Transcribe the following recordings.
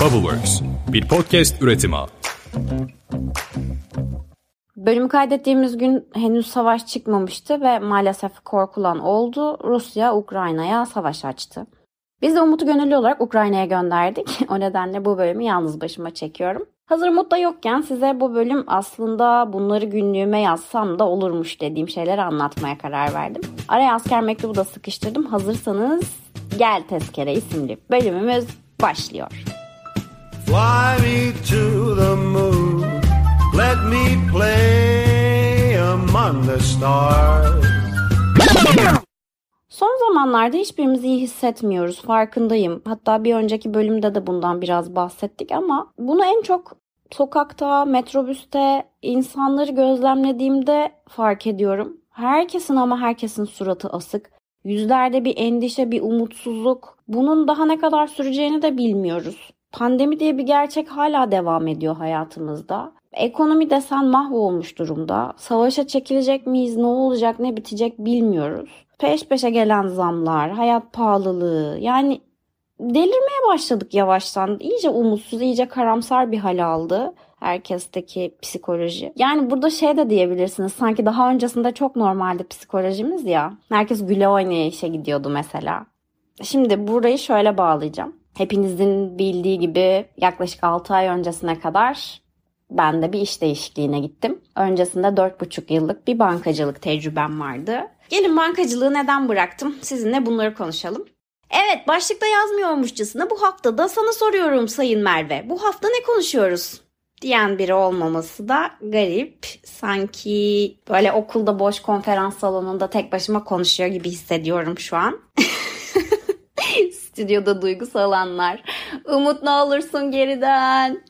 Bubbleworks, bir podcast üretimi. Bölümü kaydettiğimiz gün henüz savaş çıkmamıştı ve maalesef korkulan oldu. Rusya Ukrayna'ya savaş açtı. Biz de Umut'u gönüllü olarak Ukrayna'ya gönderdik. O nedenle bu bölümü yalnız başıma çekiyorum. Hazır Umut da yokken size bu bölüm aslında bunları günlüğüme yazsam da olurmuş dediğim şeyleri anlatmaya karar verdim. Araya asker mektubu da sıkıştırdım. Hazırsanız Gel Tezkere isimli bölümümüz başlıyor. Fly me to the moon, let me play among the stars. Son zamanlarda hiçbirimizi iyi hissetmiyoruz. Farkındayım. Hatta bir önceki bölümde de bundan biraz bahsettik ama bunu en çok sokakta, metrobüste insanları gözlemlediğimde fark ediyorum. Herkesin ama herkesin suratı asık. Yüzlerde bir endişe, bir umutsuzluk. Bunun daha ne kadar süreceğini de bilmiyoruz. Pandemi diye bir gerçek hala devam ediyor hayatımızda. Ekonomi desen mahvolmuş durumda. Savaşa çekilecek miyiz, ne olacak, ne bitecek bilmiyoruz. Peş peşe gelen zamlar, hayat pahalılığı yani delirmeye başladık yavaştan. İyice umutsuz, iyice karamsar bir hal aldı herkesteki psikoloji. Yani burada şey de diyebilirsiniz. Sanki daha öncesinde çok normaldi psikolojimiz ya. Herkes güle oynaya işe gidiyordu mesela. Şimdi burayı şöyle bağlayacağım. Hepinizin bildiği gibi yaklaşık 6 ay öncesine kadar ben de bir iş değişikliğine gittim. Öncesinde 4,5 yıllık bir bankacılık tecrübem vardı. Gelin bankacılığı neden bıraktım? Sizinle bunları konuşalım. Evet başlıkta yazmıyormuşçasına bu hafta da sana soruyorum Sayın Merve. Bu hafta ne konuşuyoruz? diyen biri olmaması da garip. Sanki böyle okulda boş konferans salonunda tek başıma konuşuyor gibi hissediyorum şu an. Stüdyoda duygusal anlar. Umut ne olursun geriden.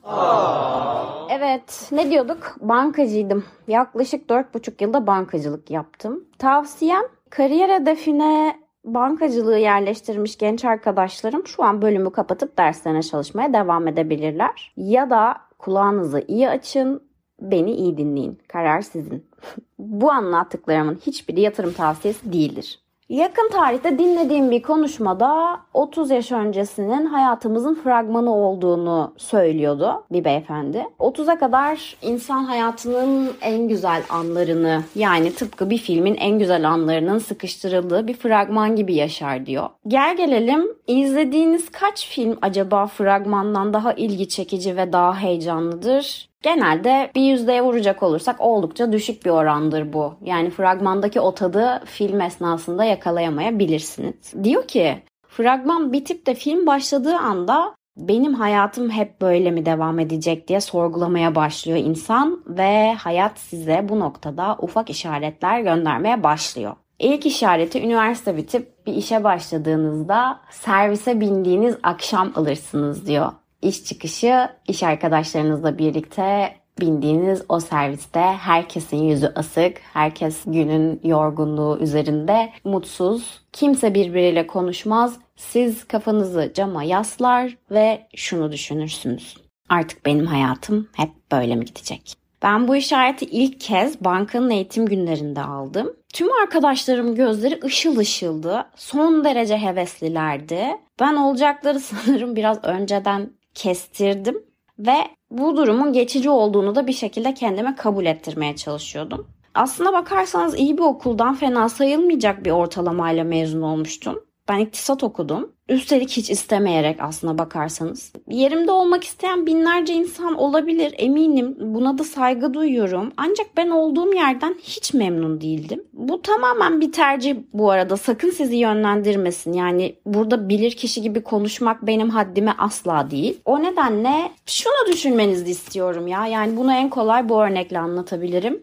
Evet ne diyorduk? Bankacıydım. Yaklaşık 4,5 yılda bankacılık yaptım. Tavsiyem kariyer hedefine bankacılığı yerleştirmiş genç arkadaşlarım şu an bölümü kapatıp derslerine çalışmaya devam edebilirler. Ya da kulağınızı iyi açın, beni iyi dinleyin. Karar sizin. Bu anlattıklarımın hiçbiri yatırım tavsiyesi değildir. Yakın tarihte dinlediğim bir konuşmada 30 yaş öncesinin hayatımızın fragmanı olduğunu söylüyordu bir beyefendi. 30'a kadar insan hayatının en güzel anlarını yani tıpkı bir filmin en güzel anlarının sıkıştırıldığı bir fragman gibi yaşar diyor. Gel gelelim izlediğiniz kaç film acaba fragmandan daha ilgi çekici ve daha heyecanlıdır? Genelde bir yüzdeye vuracak olursak oldukça düşük bir orandır bu. Yani fragmandaki o tadı film esnasında yakalayamayabilirsiniz. Diyor ki fragman bitip de film başladığı anda benim hayatım hep böyle mi devam edecek diye sorgulamaya başlıyor insan ve hayat size bu noktada ufak işaretler göndermeye başlıyor. İlk işareti üniversite bitip bir işe başladığınızda servise bindiğiniz akşam alırsınız diyor iş çıkışı iş arkadaşlarınızla birlikte bindiğiniz o serviste herkesin yüzü asık, herkes günün yorgunluğu üzerinde mutsuz, kimse birbiriyle konuşmaz. Siz kafanızı cama yaslar ve şunu düşünürsünüz. Artık benim hayatım hep böyle mi gidecek? Ben bu işareti ilk kez bankanın eğitim günlerinde aldım. Tüm arkadaşlarım gözleri ışıl ışıldı. Son derece heveslilerdi. Ben olacakları sanırım biraz önceden kestirdim ve bu durumun geçici olduğunu da bir şekilde kendime kabul ettirmeye çalışıyordum. Aslına bakarsanız iyi bir okuldan fena sayılmayacak bir ortalamayla mezun olmuştum. Ben iktisat okudum. Üstelik hiç istemeyerek aslına bakarsanız. Yerimde olmak isteyen binlerce insan olabilir eminim. Buna da saygı duyuyorum. Ancak ben olduğum yerden hiç memnun değildim. Bu tamamen bir tercih bu arada. Sakın sizi yönlendirmesin. Yani burada bilir kişi gibi konuşmak benim haddime asla değil. O nedenle şunu düşünmenizi istiyorum ya. Yani bunu en kolay bu örnekle anlatabilirim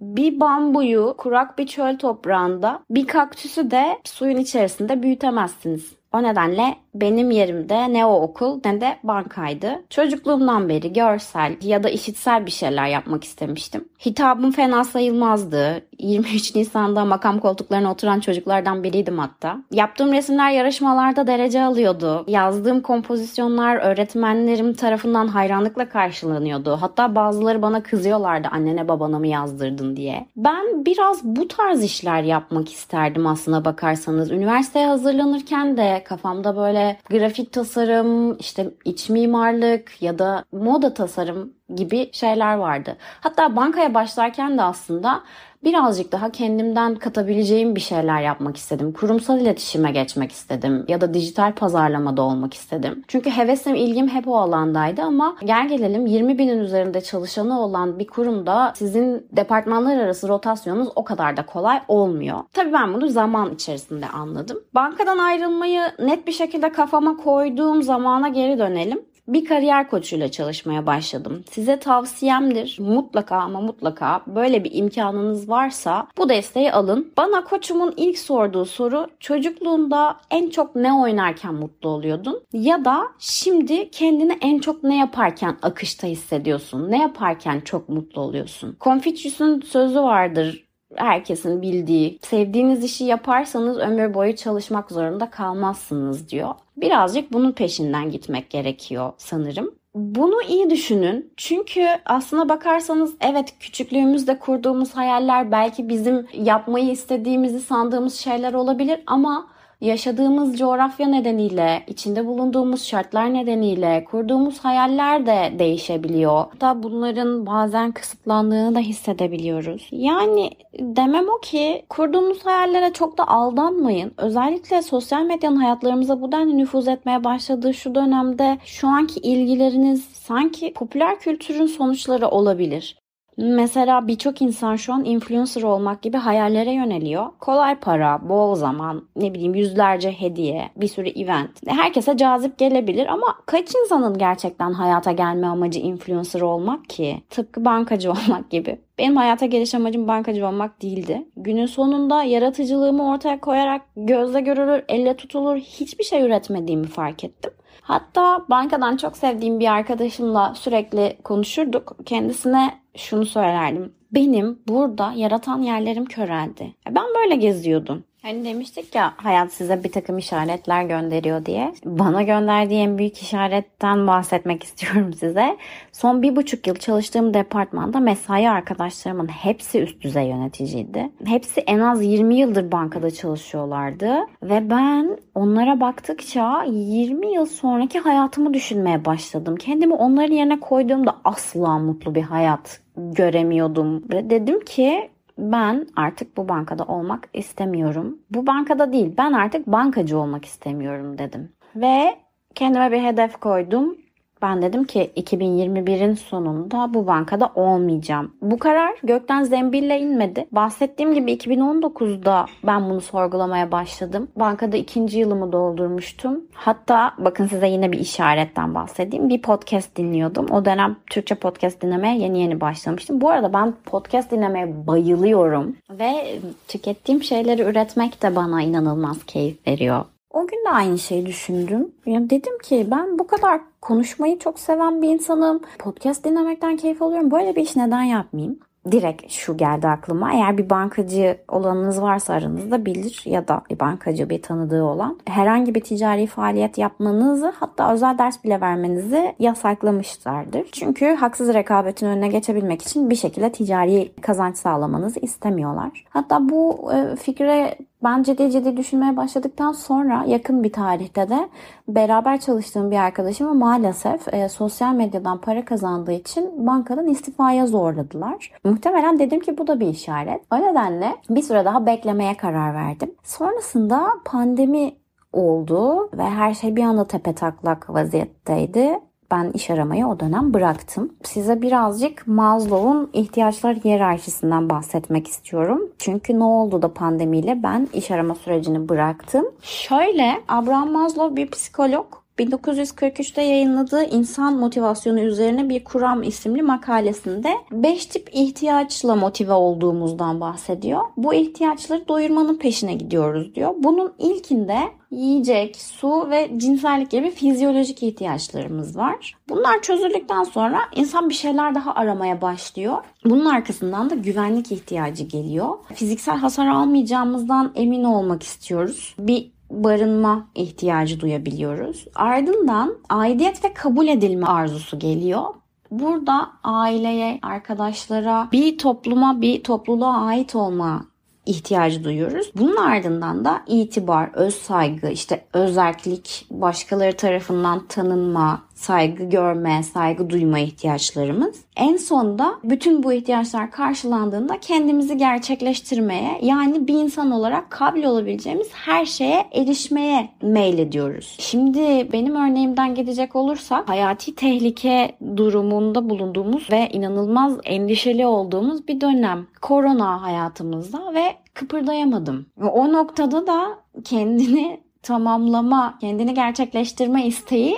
bir bambuyu kurak bir çöl toprağında bir kaktüsü de suyun içerisinde büyütemezsiniz. O nedenle benim yerimde ne o okul ne de bankaydı. Çocukluğumdan beri görsel ya da işitsel bir şeyler yapmak istemiştim. Hitabım fena sayılmazdı. 23 Nisan'da makam koltuklarına oturan çocuklardan biriydim hatta. Yaptığım resimler yarışmalarda derece alıyordu. Yazdığım kompozisyonlar öğretmenlerim tarafından hayranlıkla karşılanıyordu. Hatta bazıları bana kızıyorlardı annene babana mı yazdırdın diye. Ben biraz bu tarz işler yapmak isterdim aslına bakarsanız. Üniversiteye hazırlanırken de kafamda böyle grafik tasarım, işte iç mimarlık ya da moda tasarım gibi şeyler vardı. Hatta bankaya başlarken de aslında birazcık daha kendimden katabileceğim bir şeyler yapmak istedim. Kurumsal iletişime geçmek istedim ya da dijital pazarlamada olmak istedim. Çünkü hevesim, ilgim hep o alandaydı ama gel gelelim 20 binin üzerinde çalışanı olan bir kurumda sizin departmanlar arası rotasyonunuz o kadar da kolay olmuyor. Tabii ben bunu zaman içerisinde anladım. Bankadan ayrılmayı net bir şekilde kafama koyduğum zamana geri dönelim bir kariyer koçuyla çalışmaya başladım. Size tavsiyemdir. Mutlaka ama mutlaka böyle bir imkanınız varsa bu desteği alın. Bana koçumun ilk sorduğu soru çocukluğunda en çok ne oynarken mutlu oluyordun? Ya da şimdi kendini en çok ne yaparken akışta hissediyorsun? Ne yaparken çok mutlu oluyorsun? Confucius'un sözü vardır herkesin bildiği sevdiğiniz işi yaparsanız ömür boyu çalışmak zorunda kalmazsınız diyor. Birazcık bunun peşinden gitmek gerekiyor sanırım. Bunu iyi düşünün. Çünkü aslına bakarsanız evet küçüklüğümüzde kurduğumuz hayaller belki bizim yapmayı istediğimizi sandığımız şeyler olabilir ama yaşadığımız coğrafya nedeniyle, içinde bulunduğumuz şartlar nedeniyle kurduğumuz hayaller de değişebiliyor. Hatta bunların bazen kısıtlandığını da hissedebiliyoruz. Yani demem o ki kurduğunuz hayallere çok da aldanmayın. Özellikle sosyal medyanın hayatlarımıza bu denli nüfuz etmeye başladığı şu dönemde şu anki ilgileriniz sanki popüler kültürün sonuçları olabilir. Mesela birçok insan şu an influencer olmak gibi hayallere yöneliyor. Kolay para, bol zaman, ne bileyim yüzlerce hediye, bir sürü event. Herkese cazip gelebilir ama kaç insanın gerçekten hayata gelme amacı influencer olmak ki? Tıpkı bankacı olmak gibi. Benim hayata geliş amacım bankacı olmak değildi. Günün sonunda yaratıcılığımı ortaya koyarak gözle görülür, elle tutulur hiçbir şey üretmediğimi fark ettim. Hatta bankadan çok sevdiğim bir arkadaşımla sürekli konuşurduk. Kendisine şunu söylerdim. Benim burada yaratan yerlerim köreldi. Ben böyle geziyordum. Hani demiştik ya hayat size bir takım işaretler gönderiyor diye. Bana gönderdiği en büyük işaretten bahsetmek istiyorum size. Son bir buçuk yıl çalıştığım departmanda mesai arkadaşlarımın hepsi üst düzey yöneticiydi. Hepsi en az 20 yıldır bankada çalışıyorlardı. Ve ben onlara baktıkça 20 yıl sonraki hayatımı düşünmeye başladım. Kendimi onların yerine koyduğumda asla mutlu bir hayat göremiyordum. Dedim ki ben artık bu bankada olmak istemiyorum. Bu bankada değil ben artık bankacı olmak istemiyorum dedim. Ve kendime bir hedef koydum. Ben dedim ki 2021'in sonunda bu bankada olmayacağım. Bu karar gökten zembille inmedi. Bahsettiğim gibi 2019'da ben bunu sorgulamaya başladım. Bankada ikinci yılımı doldurmuştum. Hatta bakın size yine bir işaretten bahsedeyim. Bir podcast dinliyordum. O dönem Türkçe podcast dinlemeye yeni yeni başlamıştım. Bu arada ben podcast dinlemeye bayılıyorum. Ve tükettiğim şeyleri üretmek de bana inanılmaz keyif veriyor. O gün de aynı şeyi düşündüm. Yani dedim ki ben bu kadar konuşmayı çok seven bir insanım. Podcast dinlemekten keyif alıyorum. Böyle bir iş neden yapmayayım? direkt şu geldi aklıma. Eğer bir bankacı olanınız varsa aranızda bilir ya da bir bankacı bir tanıdığı olan herhangi bir ticari faaliyet yapmanızı hatta özel ders bile vermenizi yasaklamışlardır. Çünkü haksız rekabetin önüne geçebilmek için bir şekilde ticari kazanç sağlamanızı istemiyorlar. Hatta bu e, fikre ben ciddi ciddi düşünmeye başladıktan sonra yakın bir tarihte de beraber çalıştığım bir arkadaşımı maalesef e, sosyal medyadan para kazandığı için bankadan istifaya zorladılar. Muhtemelen dedim ki bu da bir işaret. O nedenle bir süre daha beklemeye karar verdim. Sonrasında pandemi oldu ve her şey bir anda tepe taklak vaziyetteydi ben iş aramayı o dönem bıraktım. Size birazcık Maslow'un ihtiyaçlar hiyerarşisinden bahsetmek istiyorum. Çünkü ne oldu da pandemiyle ben iş arama sürecini bıraktım. Şöyle Abraham Maslow bir psikolog 1943'te yayınladığı İnsan Motivasyonu üzerine bir kuram isimli makalesinde 5 tip ihtiyaçla motive olduğumuzdan bahsediyor. Bu ihtiyaçları doyurmanın peşine gidiyoruz diyor. Bunun ilkinde yiyecek, su ve cinsellik gibi fizyolojik ihtiyaçlarımız var. Bunlar çözüldükten sonra insan bir şeyler daha aramaya başlıyor. Bunun arkasından da güvenlik ihtiyacı geliyor. Fiziksel hasar almayacağımızdan emin olmak istiyoruz. Bir barınma ihtiyacı duyabiliyoruz. Ardından aidiyet ve kabul edilme arzusu geliyor. Burada aileye, arkadaşlara, bir topluma, bir topluluğa ait olma ihtiyacı duyuyoruz. Bunun ardından da itibar, öz saygı, işte özellik, başkaları tarafından tanınma, saygı görme, saygı duyma ihtiyaçlarımız. En sonunda bütün bu ihtiyaçlar karşılandığında kendimizi gerçekleştirmeye yani bir insan olarak kabil olabileceğimiz her şeye erişmeye meylediyoruz. Şimdi benim örneğimden gidecek olursak hayati tehlike durumunda bulunduğumuz ve inanılmaz endişeli olduğumuz bir dönem. Korona hayatımızda ve kıpırdayamadım. O noktada da kendini tamamlama, kendini gerçekleştirme isteği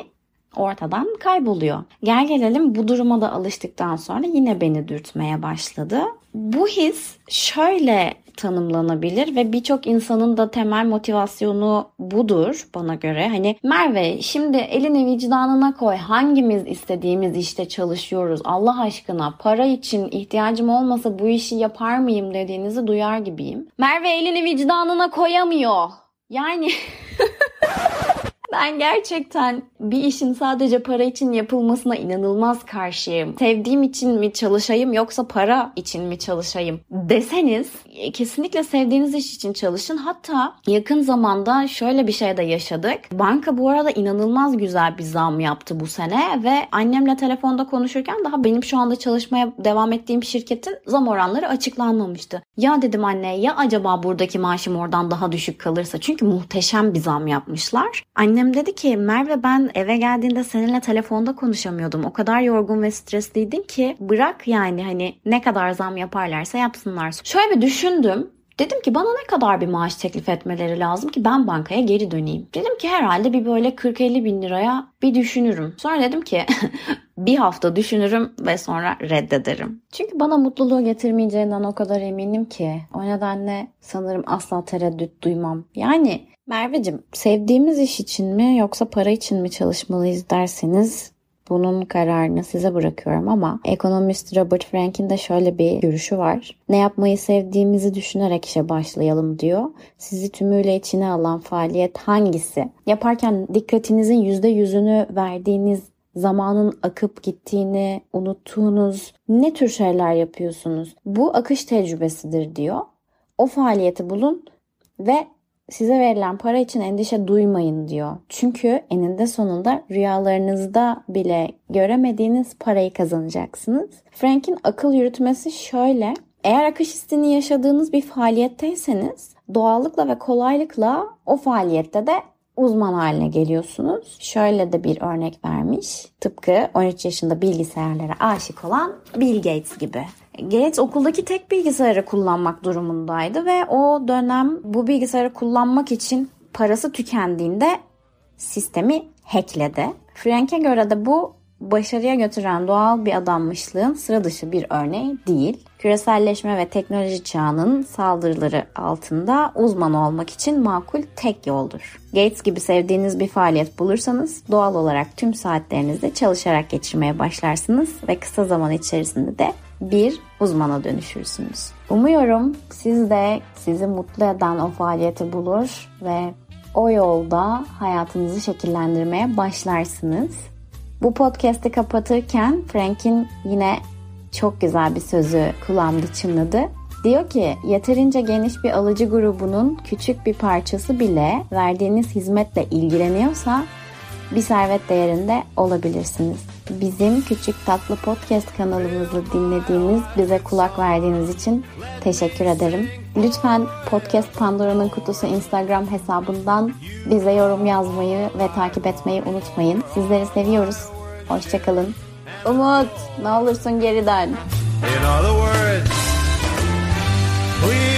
ortadan kayboluyor. Gel gelelim bu duruma da alıştıktan sonra yine beni dürtmeye başladı. Bu his şöyle tanımlanabilir ve birçok insanın da temel motivasyonu budur bana göre. Hani Merve şimdi elini vicdanına koy hangimiz istediğimiz işte çalışıyoruz Allah aşkına para için ihtiyacım olmasa bu işi yapar mıyım dediğinizi duyar gibiyim. Merve elini vicdanına koyamıyor. Yani Ben gerçekten bir işin sadece para için yapılmasına inanılmaz karşıyım. Sevdiğim için mi çalışayım yoksa para için mi çalışayım deseniz kesinlikle sevdiğiniz iş için çalışın. Hatta yakın zamanda şöyle bir şey de yaşadık. Banka bu arada inanılmaz güzel bir zam yaptı bu sene ve annemle telefonda konuşurken daha benim şu anda çalışmaya devam ettiğim şirketin zam oranları açıklanmamıştı. Ya dedim anne ya acaba buradaki maaşım oradan daha düşük kalırsa çünkü muhteşem bir zam yapmışlar. Annem Annem dedi ki Merve ben eve geldiğinde seninle telefonda konuşamıyordum. O kadar yorgun ve stresliydin ki bırak yani hani ne kadar zam yaparlarsa yapsınlar. Şöyle bir düşündüm. Dedim ki bana ne kadar bir maaş teklif etmeleri lazım ki ben bankaya geri döneyim. Dedim ki herhalde bir böyle 40-50 bin liraya bir düşünürüm. Sonra dedim ki bir hafta düşünürüm ve sonra reddederim. Çünkü bana mutluluğu getirmeyeceğinden o kadar eminim ki. O nedenle sanırım asla tereddüt duymam. Yani Merveciğim, sevdiğimiz iş için mi yoksa para için mi çalışmalıyız derseniz bunun kararını size bırakıyorum ama ekonomist Robert Frank'in de şöyle bir görüşü var. Ne yapmayı sevdiğimizi düşünerek işe başlayalım diyor. Sizi tümüyle içine alan faaliyet hangisi? Yaparken dikkatinizin %100'ünü verdiğiniz zamanın akıp gittiğini unuttuğunuz ne tür şeyler yapıyorsunuz? Bu akış tecrübesidir diyor. O faaliyeti bulun ve Size verilen para için endişe duymayın diyor. Çünkü eninde sonunda rüyalarınızda bile göremediğiniz parayı kazanacaksınız. Frank'in akıl yürütmesi şöyle. Eğer akış hissini yaşadığınız bir faaliyetteyseniz doğallıkla ve kolaylıkla o faaliyette de uzman haline geliyorsunuz. Şöyle de bir örnek vermiş. Tıpkı 13 yaşında bilgisayarlara aşık olan Bill Gates gibi. Gates okuldaki tek bilgisayarı kullanmak durumundaydı ve o dönem bu bilgisayarı kullanmak için parası tükendiğinde sistemi hackledi. Frank'e göre de bu başarıya götüren doğal bir adanmışlığın sıra dışı bir örneği değil. Küreselleşme ve teknoloji çağının saldırıları altında uzman olmak için makul tek yoldur. Gates gibi sevdiğiniz bir faaliyet bulursanız doğal olarak tüm saatlerinizi çalışarak geçirmeye başlarsınız ve kısa zaman içerisinde de bir uzmana dönüşürsünüz. Umuyorum siz de sizi mutlu eden o faaliyeti bulur ve o yolda hayatınızı şekillendirmeye başlarsınız. Bu podcast'i kapatırken Frank'in yine çok güzel bir sözü kulağımda çınladı. Diyor ki yeterince geniş bir alıcı grubunun küçük bir parçası bile verdiğiniz hizmetle ilgileniyorsa bir servet değerinde olabilirsiniz. Bizim Küçük Tatlı Podcast kanalımızı dinlediğiniz, bize kulak verdiğiniz için teşekkür ederim. Lütfen Podcast Pandora'nın kutusu Instagram hesabından bize yorum yazmayı ve takip etmeyi unutmayın. Sizleri seviyoruz. Hoşçakalın. Umut ne olursun geriden. In other words, we